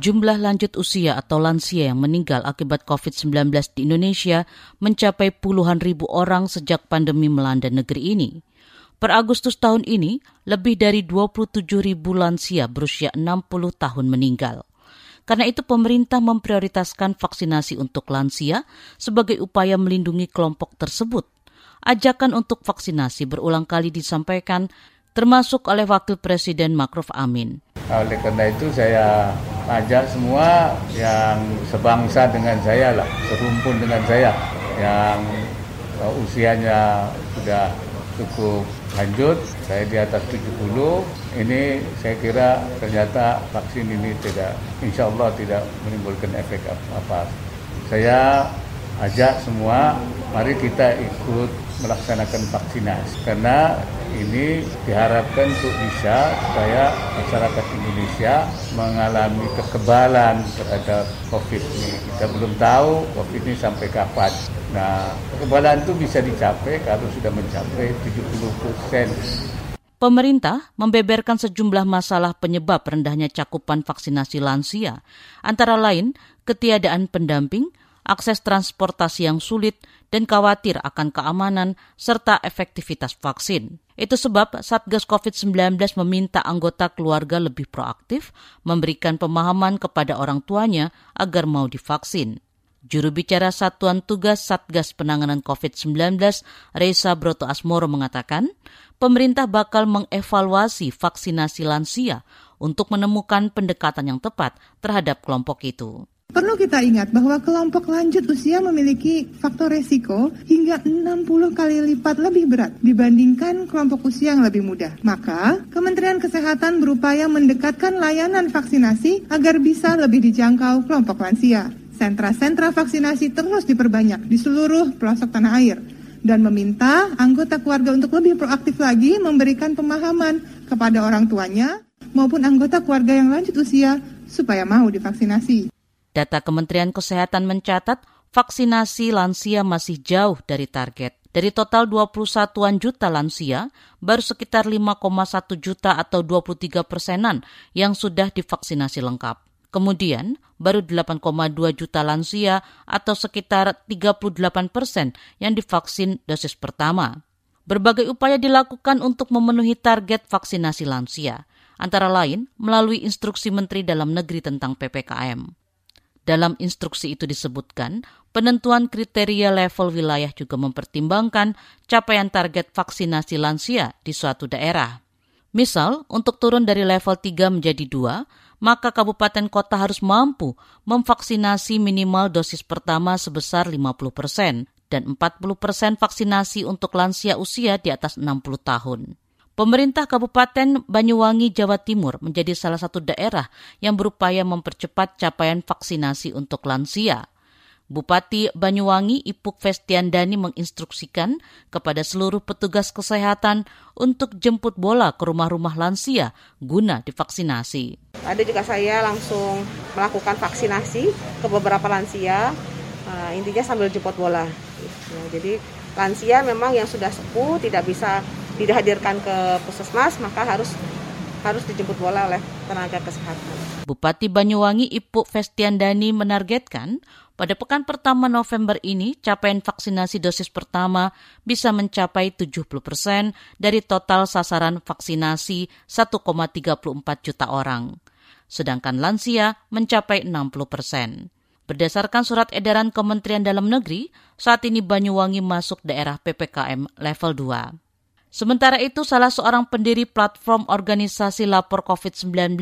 Jumlah lanjut usia atau lansia yang meninggal akibat COVID-19 di Indonesia mencapai puluhan ribu orang sejak pandemi melanda negeri ini. Per Agustus tahun ini, lebih dari 27 ribu lansia berusia 60 tahun meninggal. Karena itu pemerintah memprioritaskan vaksinasi untuk lansia sebagai upaya melindungi kelompok tersebut. Ajakan untuk vaksinasi berulang kali disampaikan termasuk oleh Wakil Presiden Makruf Amin. Oleh karena itu saya ajak semua yang sebangsa dengan saya lah, serumpun dengan saya, yang usianya sudah cukup lanjut, saya di atas 70, ini saya kira ternyata vaksin ini tidak, insya Allah tidak menimbulkan efek apa-apa. Saya ajak semua, mari kita ikut melaksanakan vaksinasi karena ini diharapkan untuk bisa supaya masyarakat Indonesia mengalami kekebalan terhadap COVID ini. Kita belum tahu COVID ini sampai kapan. Nah, kekebalan itu bisa dicapai kalau sudah mencapai 70 persen. Pemerintah membeberkan sejumlah masalah penyebab rendahnya cakupan vaksinasi lansia, antara lain ketiadaan pendamping, akses transportasi yang sulit, dan khawatir akan keamanan serta efektivitas vaksin. Itu sebab Satgas COVID-19 meminta anggota keluarga lebih proaktif, memberikan pemahaman kepada orang tuanya agar mau divaksin. Juru bicara Satuan Tugas Satgas Penanganan COVID-19, Reza Broto Asmoro mengatakan, pemerintah bakal mengevaluasi vaksinasi lansia untuk menemukan pendekatan yang tepat terhadap kelompok itu. Perlu kita ingat bahwa kelompok lanjut usia memiliki faktor resiko hingga 60 kali lipat lebih berat dibandingkan kelompok usia yang lebih muda. Maka, Kementerian Kesehatan berupaya mendekatkan layanan vaksinasi agar bisa lebih dijangkau kelompok lansia. Sentra-sentra vaksinasi terus diperbanyak di seluruh pelosok tanah air dan meminta anggota keluarga untuk lebih proaktif lagi memberikan pemahaman kepada orang tuanya maupun anggota keluarga yang lanjut usia supaya mau divaksinasi. Data Kementerian Kesehatan mencatat vaksinasi lansia masih jauh dari target. Dari total 21-an juta lansia, baru sekitar 5,1 juta atau 23 persenan yang sudah divaksinasi lengkap. Kemudian, baru 8,2 juta lansia atau sekitar 38 persen yang divaksin dosis pertama. Berbagai upaya dilakukan untuk memenuhi target vaksinasi lansia, antara lain melalui instruksi Menteri Dalam Negeri tentang PPKM. Dalam instruksi itu disebutkan, penentuan kriteria level wilayah juga mempertimbangkan capaian target vaksinasi lansia di suatu daerah. Misal, untuk turun dari level 3 menjadi 2, maka kabupaten kota harus mampu memvaksinasi minimal dosis pertama sebesar 50 persen dan 40 persen vaksinasi untuk lansia usia di atas 60 tahun. Pemerintah Kabupaten Banyuwangi, Jawa Timur menjadi salah satu daerah yang berupaya mempercepat capaian vaksinasi untuk lansia. Bupati Banyuwangi Ipuk Festiandani menginstruksikan kepada seluruh petugas kesehatan untuk jemput bola ke rumah-rumah lansia guna divaksinasi. Ada juga saya langsung melakukan vaksinasi ke beberapa lansia, uh, intinya sambil jemput bola. Ya, jadi lansia memang yang sudah sepuh tidak bisa tidak hadirkan ke puskesmas maka harus harus dijemput bola oleh tenaga kesehatan. Bupati Banyuwangi Ipu Festiandani menargetkan pada pekan pertama November ini capaian vaksinasi dosis pertama bisa mencapai 70 persen dari total sasaran vaksinasi 1,34 juta orang. Sedangkan lansia mencapai 60 persen. Berdasarkan surat edaran Kementerian Dalam Negeri, saat ini Banyuwangi masuk daerah PPKM level 2. Sementara itu, salah seorang pendiri platform organisasi lapor COVID-19,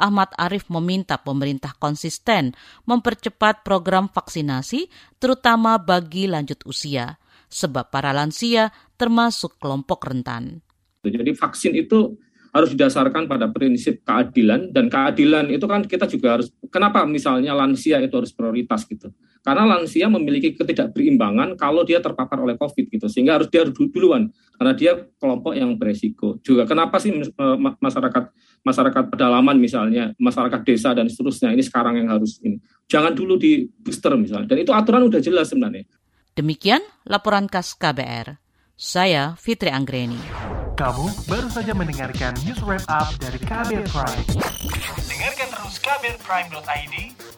Ahmad Arif meminta pemerintah konsisten mempercepat program vaksinasi, terutama bagi lanjut usia, sebab para lansia termasuk kelompok rentan. Jadi vaksin itu harus didasarkan pada prinsip keadilan dan keadilan itu kan kita juga harus kenapa misalnya lansia itu harus prioritas gitu karena lansia memiliki ketidakberimbangan kalau dia terpapar oleh COVID gitu, sehingga harus dia duluan karena dia kelompok yang beresiko. Juga kenapa sih eh, masyarakat masyarakat pedalaman misalnya, masyarakat desa dan seterusnya ini sekarang yang harus ini. Jangan dulu di booster misalnya. Dan itu aturan udah jelas sebenarnya. Demikian laporan khas KBR. Saya Fitri Anggreni. Kamu baru saja mendengarkan news wrap up dari Kabel Prime. Dengarkan terus kbrprime.id,